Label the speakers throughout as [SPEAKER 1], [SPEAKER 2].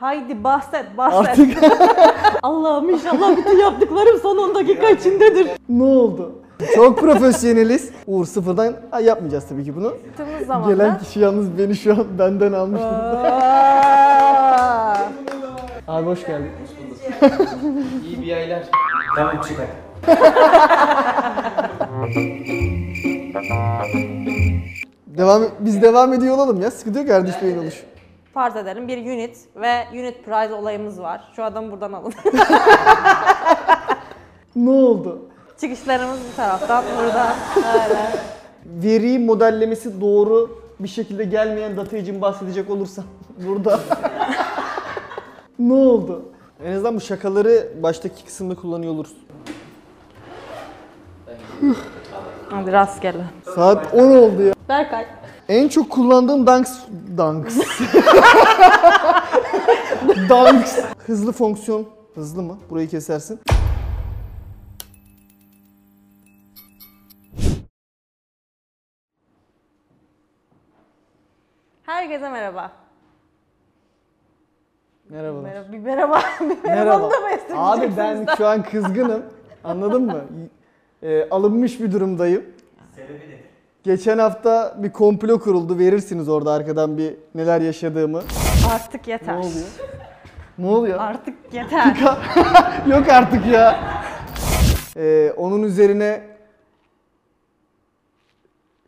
[SPEAKER 1] Haydi bahset bahset.
[SPEAKER 2] Artık
[SPEAKER 1] Allah'ım inşallah bütün yaptıklarım son 10 dakika içindedir.
[SPEAKER 2] ne oldu? Çok profesyoneliz. Uğur sıfırdan Ay, yapmayacağız tabii ki bunu.
[SPEAKER 1] Yaptığımız zaman
[SPEAKER 2] Gelen kişi yalnız beni şu an benden almış.
[SPEAKER 1] Aa!
[SPEAKER 2] Abi hoş geldin.
[SPEAKER 3] İyi bir yaylar. Tamam çık hadi.
[SPEAKER 2] Devam biz devam ediyor olalım ya. Sıkıntı yok Erdiş Bey'in oluş.
[SPEAKER 1] Farz edelim bir unit ve unit price olayımız var. Şu adamı buradan alın.
[SPEAKER 2] Ne oldu?
[SPEAKER 1] Çıkışlarımız bu taraftan, buradan. Öyle.
[SPEAKER 2] Veri modellemesi doğru bir şekilde gelmeyen data için bahsedecek olursam burada. ne oldu? En azından bu şakaları baştaki kısımda kullanıyor oluruz.
[SPEAKER 1] Hadi rastgele.
[SPEAKER 2] Saat 10 oldu ya.
[SPEAKER 1] Berkay.
[SPEAKER 2] En çok kullandığım Dunks... Dunks. Dunks. Hızlı fonksiyon. Hızlı mı? Burayı kesersin.
[SPEAKER 1] Herkese merhaba.
[SPEAKER 2] Merhabalar.
[SPEAKER 1] Merhaba. Bir merhaba. Bir
[SPEAKER 2] Merhaba.
[SPEAKER 1] merhaba. da mı esirgeyeceksiniz
[SPEAKER 2] Abi ben şu an kızgınım. Anladın mı? Ee, alınmış bir durumdayım.
[SPEAKER 3] Sebebi nedir?
[SPEAKER 2] Geçen hafta bir komplo kuruldu. Verirsiniz orada arkadan bir neler yaşadığımı.
[SPEAKER 1] Artık
[SPEAKER 2] Ne
[SPEAKER 1] yeter.
[SPEAKER 2] oluyor? Ne oluyor?
[SPEAKER 1] Artık yeter.
[SPEAKER 2] Yok artık ya. Ee, onun üzerine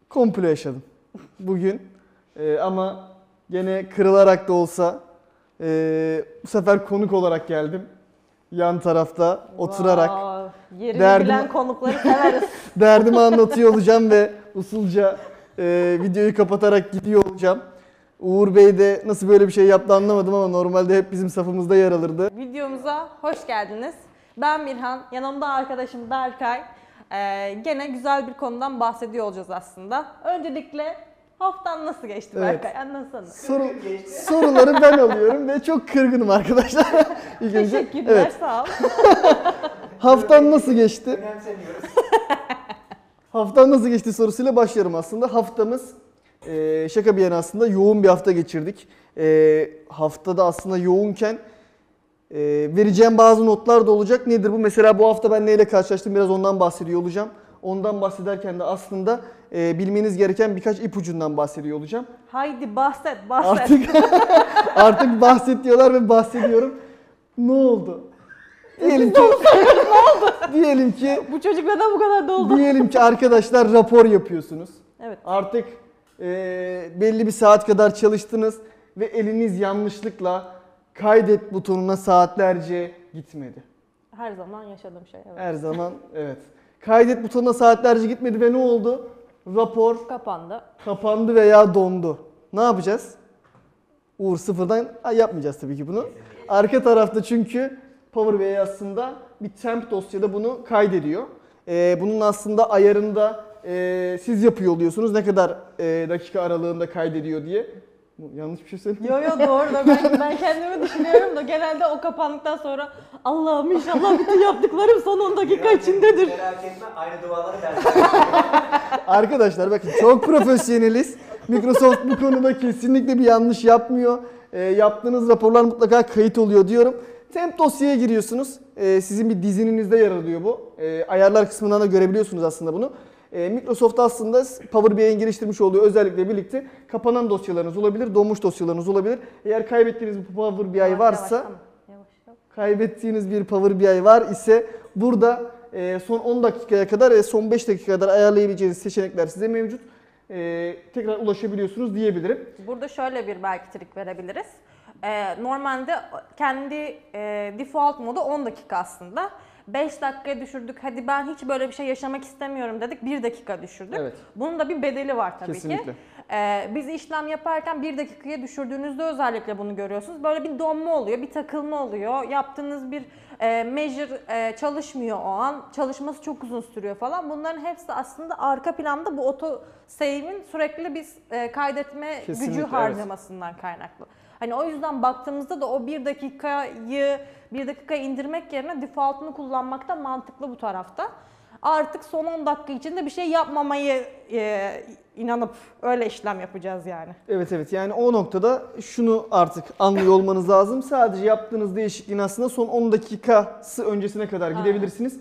[SPEAKER 2] komplo yaşadım bugün. Ee, ama gene kırılarak da olsa ee, bu sefer konuk olarak geldim. Yan tarafta oturarak
[SPEAKER 1] Wow, Yerini
[SPEAKER 2] Derdim-
[SPEAKER 1] bilen konukları severiz.
[SPEAKER 2] derdimi anlatıyor olacağım ve usulca ee, videoyu kapatarak gidiyor olacağım. Uğur Bey de nasıl böyle bir şey yaptı anlamadım ama normalde hep bizim safımızda yer alırdı.
[SPEAKER 1] Videomuza hoş geldiniz. Ben Mirhan, yanımda arkadaşım Berkay. Ee, gene güzel bir konudan bahsediyor olacağız aslında. Öncelikle haftan nasıl geçti
[SPEAKER 2] Evet.
[SPEAKER 1] Berkay? Anlatsana.
[SPEAKER 2] Soru, soruları ben alıyorum ve çok kırgınım arkadaşlar. İlk önce-
[SPEAKER 1] Teşekkürler,
[SPEAKER 2] Evet.
[SPEAKER 1] sağ ol.
[SPEAKER 2] Haftan nasıl geçti?
[SPEAKER 3] Önemsemiyoruz.
[SPEAKER 2] Haftan nasıl geçti sorusuyla başlıyorum aslında. Haftamız eee, şaka bir yana aslında yoğun bir hafta geçirdik. Eee, haftada aslında yoğunken eee, vereceğim bazı notlar da olacak. Nedir bu? Mesela bu hafta ben neyle karşılaştım biraz ondan bahsediyor olacağım. Ondan bahsederken de aslında eee, bilmeniz gereken birkaç ipucundan bahsediyor olacağım.
[SPEAKER 1] Haydi bahset, bahset.
[SPEAKER 2] Artık artık bahset diyorlar ve bahsediyorum. Ne oldu? Diyelim ki Diyelim ki
[SPEAKER 1] Bu çocuk neden bu kadar doldu?
[SPEAKER 2] diyelim ki arkadaşlar rapor yapıyorsunuz.
[SPEAKER 1] Evet.
[SPEAKER 2] Artık eee, belli bir saat kadar çalıştınız ve eliniz yanlışlıkla kaydet butonuna saatlerce gitmedi.
[SPEAKER 1] Her zaman yaşadığım şey. Evet.
[SPEAKER 2] Her zaman evet. Kaydet butonuna saatlerce gitmedi ve ne oldu? Rapor
[SPEAKER 1] Kapandı.
[SPEAKER 2] kapandı veya dondu. Ne yapacağız? Uğur sıfırdan Ay, yapmayacağız tabii ki bunu. Arka tarafta çünkü Power BI aslında bir temp dosyada bunu kaydediyor. Ee, bunun aslında ayarında e, siz yapıyor oluyorsunuz ne kadar e, dakika aralığında kaydediyor diye. Yanlış bir şey söyledim.
[SPEAKER 1] Yo yo doğru da ben, ben kendimi düşünüyorum da genelde o kapandıktan sonra Allah'ım inşallah bütün yaptıklarım son 10 dakika içindedir.
[SPEAKER 3] Merak etme aynı duaları
[SPEAKER 2] Arkadaşlar bakın çok profesyoneliz. Microsoft bu konuda kesinlikle bir yanlış yapmıyor. E, yaptığınız raporlar mutlaka kayıt oluyor diyorum. Temp dosyaya giriyorsunuz. E, sizin bir dizininizde yer alıyor bu. E, ayarlar kısmından da görebiliyorsunuz aslında bunu. E, Microsoft aslında Power BI'nin geliştirmiş olduğu özellikle birlikte kapanan dosyalarınız olabilir, donmuş dosyalarınız olabilir. Eğer kaybettiğiniz bir Power BI varsa
[SPEAKER 1] Yavaş. Yavaş, yavaş.
[SPEAKER 2] kaybettiğiniz bir Power BI var ise burada e, son 10 dakikaya kadar ve son 5 dakika kadar ayarlayabileceğiniz seçenekler size mevcut. E, tekrar ulaşabiliyorsunuz diyebilirim.
[SPEAKER 1] Burada şöyle bir belki trik verebiliriz. Ee, normalde kendi e, default modu 10 dakika aslında. 5 dakikaya düşürdük. Hadi ben hiç böyle bir şey yaşamak istemiyorum dedik. 1 dakika düşürdük.
[SPEAKER 2] Evet.
[SPEAKER 1] Bunun da bir bedeli var tabii
[SPEAKER 2] Kesinlikle.
[SPEAKER 1] ki. Ee, biz işlem yaparken 1 dakikaya düşürdüğünüzde özellikle bunu görüyorsunuz. Böyle bir donma oluyor, bir takılma oluyor. Yaptığınız bir e, measure e, çalışmıyor o an. Çalışması çok uzun sürüyor falan. Bunların hepsi aslında arka planda bu auto save'in sürekli bir e, kaydetme
[SPEAKER 2] Kesinlikle,
[SPEAKER 1] gücü
[SPEAKER 2] evet.
[SPEAKER 1] harcamasından kaynaklı. Hani o yüzden baktığımızda da o bir dakikayı bir dakika indirmek yerine default'unu kullanmak da mantıklı bu tarafta. Artık son 10 dakika içinde bir şey yapmamayı e, inanıp öyle işlem yapacağız yani.
[SPEAKER 2] Evet evet yani o noktada şunu artık anlıyor olmanız lazım. Sadece yaptığınız değişikliğin aslında son 10 dakikası öncesine kadar gidebilirsiniz.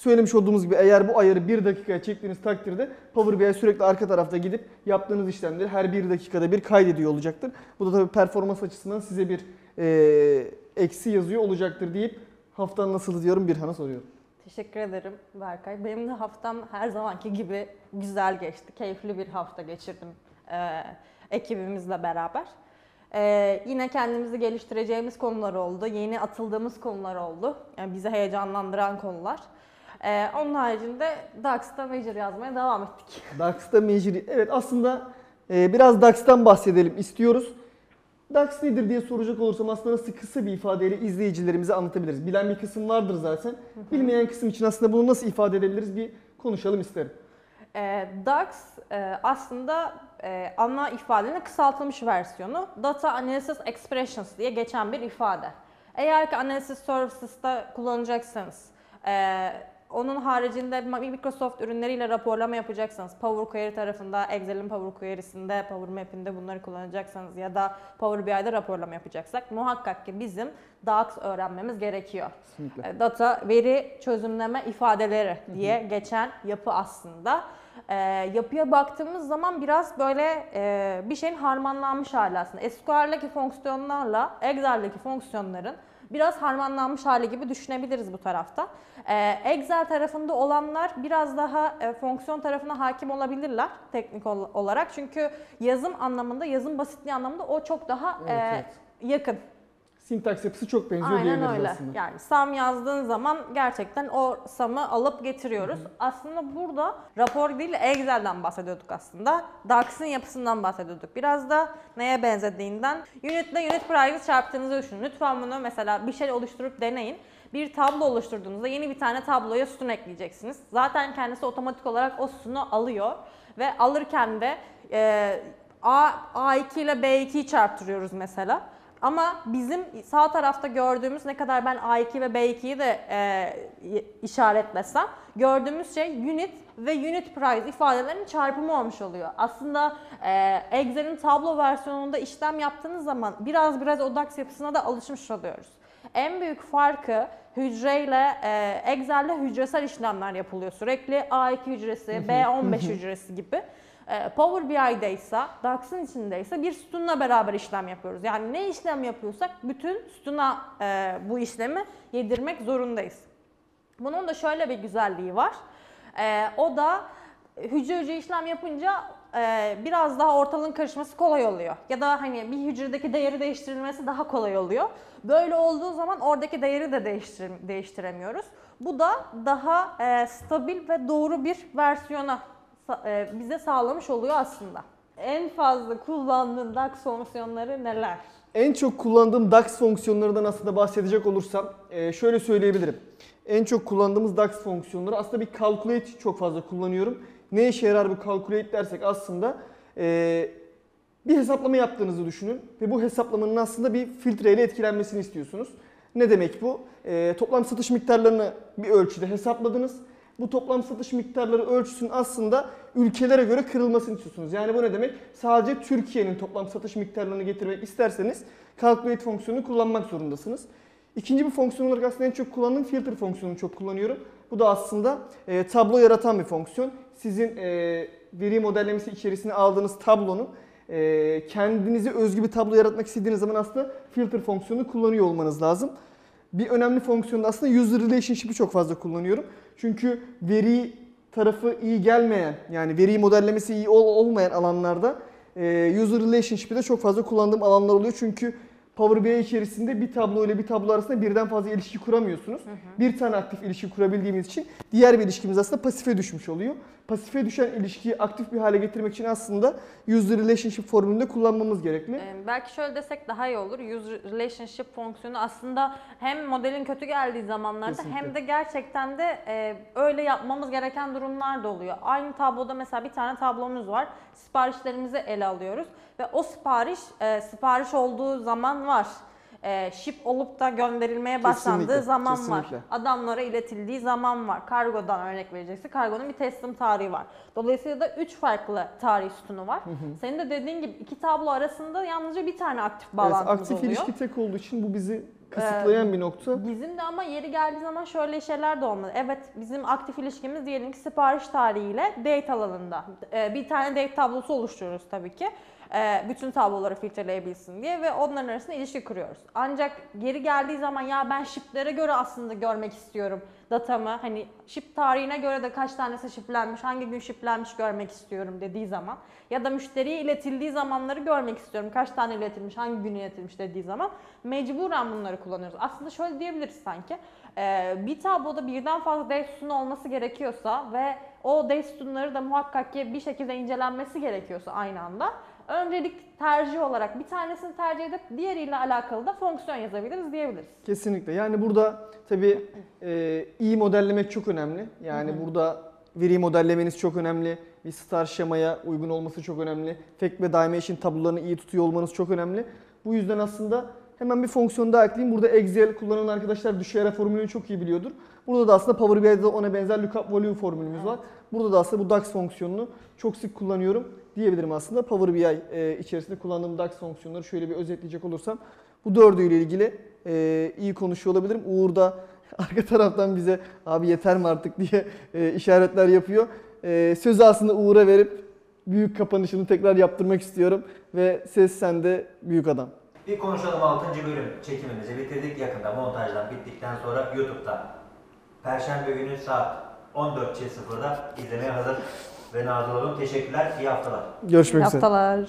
[SPEAKER 2] Söylemiş olduğumuz gibi eğer bu ayarı 1 dakikaya çektiğiniz takdirde Power BI sürekli arka tarafta gidip yaptığınız işlemleri her 1 dakikada bir kaydediyor olacaktır. Bu da tabii performans açısından size bir e, eksi yazıyor olacaktır deyip haftan nasıl diyorum Birhan'a soruyorum.
[SPEAKER 1] Teşekkür ederim Berkay. Benim de haftam her zamanki gibi güzel geçti. Keyifli bir hafta geçirdim e, ekibimizle beraber. E, yine kendimizi geliştireceğimiz konular oldu. Yeni atıldığımız konular oldu. Yani bizi heyecanlandıran konular. E, onun haricinde Dax'ta Major yazmaya devam ettik.
[SPEAKER 2] DAX'ta Major, evet aslında e, biraz DAX'tan bahsedelim istiyoruz. DAX nedir diye soracak olursam aslında nasıl kısa bir ifadeyle izleyicilerimize anlatabiliriz. Bilen bir kısım vardır zaten. Bilmeyen kısım için aslında bunu nasıl ifade edebiliriz bir konuşalım isterim.
[SPEAKER 1] E, DAX e, aslında e, ana ifadenin kısaltılmış versiyonu Data Analysis Expressions diye geçen bir ifade. Eğer ki Analysis Services'ta kullanacaksanız, e, onun haricinde Microsoft ürünleriyle raporlama yapacaksanız, Power Query tarafında, Excel'in Power Query'sinde, Power Map'inde bunları kullanacaksanız ya da Power BI'de raporlama yapacaksak muhakkak ki bizim DAX öğrenmemiz gerekiyor.
[SPEAKER 2] Kesinlikle.
[SPEAKER 1] E, Data, veri çözümleme ifadeleri diye geçen yapı aslında. E, yapıya baktığımız zaman biraz böyle e, bir şeyin harmanlanmış hali aslında. SQL'deki fonksiyonlarla Excel'deki fonksiyonların biraz harmanlanmış hali gibi düşünebiliriz bu tarafta. E, Excel tarafında olanlar biraz daha e, fonksiyon tarafına hakim olabilirler teknik ol- olarak. Çünkü yazım anlamında, yazım basitliği anlamında o çok daha
[SPEAKER 2] Evet,
[SPEAKER 1] e,
[SPEAKER 2] evet.
[SPEAKER 1] yakın.
[SPEAKER 2] Sintaks yapısı çok benziyor
[SPEAKER 1] Aynen
[SPEAKER 2] diyebiliriz
[SPEAKER 1] öyle.
[SPEAKER 2] aslında.
[SPEAKER 1] Yani SAM yazdığın zaman gerçekten o SAM'ı alıp getiriyoruz. Aslında burada rapor değil Excel'den bahsediyorduk aslında. DAX'ın yapısından bahsediyorduk. Biraz da neye benzediğinden. Unitle unit price'ı çarptığınızı düşünün. Lütfen bunu mesela bir şey oluşturup deneyin. Bir tablo oluşturduğunuzda yeni bir tane tabloya sütun ekleyeceksiniz. Zaten kendisi otomatik olarak o sütunu alıyor ve alırken de e, A, A2 ile B2'yi çarptırıyoruz mesela. Ama bizim sağ tarafta gördüğümüz ne kadar ben A2 ve B2'yi de e, işaretlesem gördüğümüz şey unit ve unit price ifadelerinin çarpımı olmuş oluyor. Aslında e, Excel'in tablo versiyonunda işlem yaptığınız zaman biraz biraz o DAX yapısına da alışmış oluyoruz. En büyük farkı hücreyle, e, Excel'de hücresel işlemler yapılıyor sürekli. A2 hücresi, B15 hücresi gibi. E, Power BI'de ise, DAX'ın içinde ise bir sütunla beraber işlem yapıyoruz. Yani ne işlem yapıyorsak bütün sütuna e, bu işlemi yedirmek zorundayız. Bunun da şöyle bir güzelliği var. E, o da hücre hücre işlem yapınca e, biraz daha ortalığın karışması kolay oluyor. Ya da hani bir hücredeki değeri değiştirilmesi daha kolay oluyor. Böyle olduğu zaman oradaki değeri de değiştir, değiştiremiyoruz. Bu da daha e, stabil ve doğru bir versiyona bize sağlamış oluyor aslında. En fazla kullandığın DAX fonksiyonları neler?
[SPEAKER 2] En çok kullandığım DAX fonksiyonlarından aslında bahsedecek olursam e, şöyle söyleyebilirim. En çok kullandığımız DAX fonksiyonları aslında bir calculate çok fazla kullanıyorum. Ne işe yarar bu calculate dersek aslında e, bir hesaplama yaptığınızı düşünün ve bu hesaplamanın aslında bir filtreyle etkilenmesini istiyorsunuz. Ne demek bu? E, toplam satış miktarlarını bir ölçüde hesapladınız. Bu toplam satış miktarları ölçüsünün aslında ülkelere göre kırılmasını istiyorsunuz. Yani bu ne demek? Sadece Türkiye'nin toplam satış miktarlarını getirmek isterseniz calculate fonksiyonunu kullanmak zorundasınız. İkinci bir fonksiyon olarak aslında en çok kullandığım filter fonksiyonunu çok kullanıyorum. Bu da aslında e, tablo yaratan bir fonksiyon. Sizin e, veri modellemesi içerisine aldığınız tablonun e, kendinize özgü bir tablo yaratmak istediğiniz zaman aslında filter fonksiyonunu kullanıyor olmanız lazım. Bir önemli fonksiyon da aslında user relationship'i çok fazla kullanıyorum. Çünkü veri tarafı iyi gelmeyen yani veri modellemesi iyi ol- olmayan alanlarda e, user relationship'i de çok fazla kullandığım alanlar oluyor. Çünkü Power BI içerisinde bir tablo ile bir tablo arasında birden fazla ilişki kuramıyorsunuz. Bir tane aktif ilişki kurabildiğimiz için diğer bir ilişkimiz aslında pasife düşmüş oluyor. Pasife düşen ilişkiyi aktif bir hale getirmek için aslında user relationship formülünde kullanmamız gerekli.
[SPEAKER 1] Ee, belki şöyle desek daha iyi olur. User relationship fonksiyonu aslında hem modelin kötü geldiği zamanlarda
[SPEAKER 2] Kesinlikle.
[SPEAKER 1] hem de gerçekten de e, öyle yapmamız gereken durumlar da oluyor. Aynı tabloda mesela bir tane tablomuz var. Siparişlerimizi ele alıyoruz ve o sipariş e, sipariş olduğu zaman var. E, ship olup da gönderilmeye başlandığı
[SPEAKER 2] Kesinlikle,
[SPEAKER 1] zaman var.
[SPEAKER 2] kesinlikle.
[SPEAKER 1] Adamlara iletildiği zaman var. Kargodan örnek verecekse kargonun bir teslim tarihi var. Dolayısıyla da 3 farklı tarih sütunu var. Senin de dediğin gibi iki tablo arasında yalnızca bir tane aktif
[SPEAKER 2] Evet,
[SPEAKER 1] bağlantımız
[SPEAKER 2] aktif
[SPEAKER 1] oluyor.
[SPEAKER 2] ilişki tek olduğu için bu bizi kısıtlayan bir nokta.
[SPEAKER 1] Bizim de ama yeri geldiği zaman şöyle şeyler de olmalı. Evet bizim aktif ilişkimiz diyelim ki sipariş tarihiyle date alanında. Ee, bir tane date tablosu oluşturuyoruz tabii ki. Ee, bütün tabloları filtreleyebilsin diye ve onların arasında ilişki kuruyoruz. Ancak geri geldiği zaman ya ben shiplere göre aslında görmek istiyorum datamı. Hani ship tarihine göre de kaç tanesi shiplenmiş, hangi gün shiplenmiş görmek istiyorum dediği zaman ya da müşteriye iletildiği zamanları görmek istiyorum. Kaç tane iletilmiş, hangi gün iletilmiş dediği zaman mecburen bunları kullanıyoruz. Aslında şöyle diyebiliriz sanki. Ee, bir tabloda birden fazla sütunu olması gerekiyorsa ve o sütunları da muhakkak ki bir şekilde incelenmesi gerekiyorsa aynı anda öncelik tercih olarak bir tanesini tercih edip diğeriyle alakalı da fonksiyon yazabiliriz diyebiliriz.
[SPEAKER 2] Kesinlikle. Yani burada tabii e, iyi modellemek çok önemli. Yani burada veri modellemeniz çok önemli. Bir star şemaya uygun olması çok önemli. Fact ve dimension tablolarını iyi tutuyor olmanız çok önemli. Bu yüzden aslında hemen bir fonksiyon daha ekleyeyim. Burada Excel kullanan arkadaşlar düşey ara formülünü çok iyi biliyordur. Burada da aslında Power BI'de ona benzer lookup volume formülümüz var. Burada da aslında bu DAX fonksiyonunu çok sık kullanıyorum diyebilirim aslında. Power BI e, içerisinde kullandığım DAX fonksiyonları şöyle bir özetleyecek olursam bu dördüyle ilgili e, iyi konuşuyor olabilirim. Uğur da arka taraftan bize abi yeter mi artık diye e, işaretler yapıyor. E, sözü aslında Uğur'a verip büyük kapanışını tekrar yaptırmak istiyorum ve ses sende büyük adam.
[SPEAKER 4] Bir konuşalım 6. bölüm çekimimizi bitirdik. Yakında montajdan bittikten sonra YouTube'da Perşembe günü saat 14.00'da izlemeye hazır ve nazır olun. Teşekkürler. İyi haftalar.
[SPEAKER 2] Görüşmek üzere.
[SPEAKER 1] Haftalar.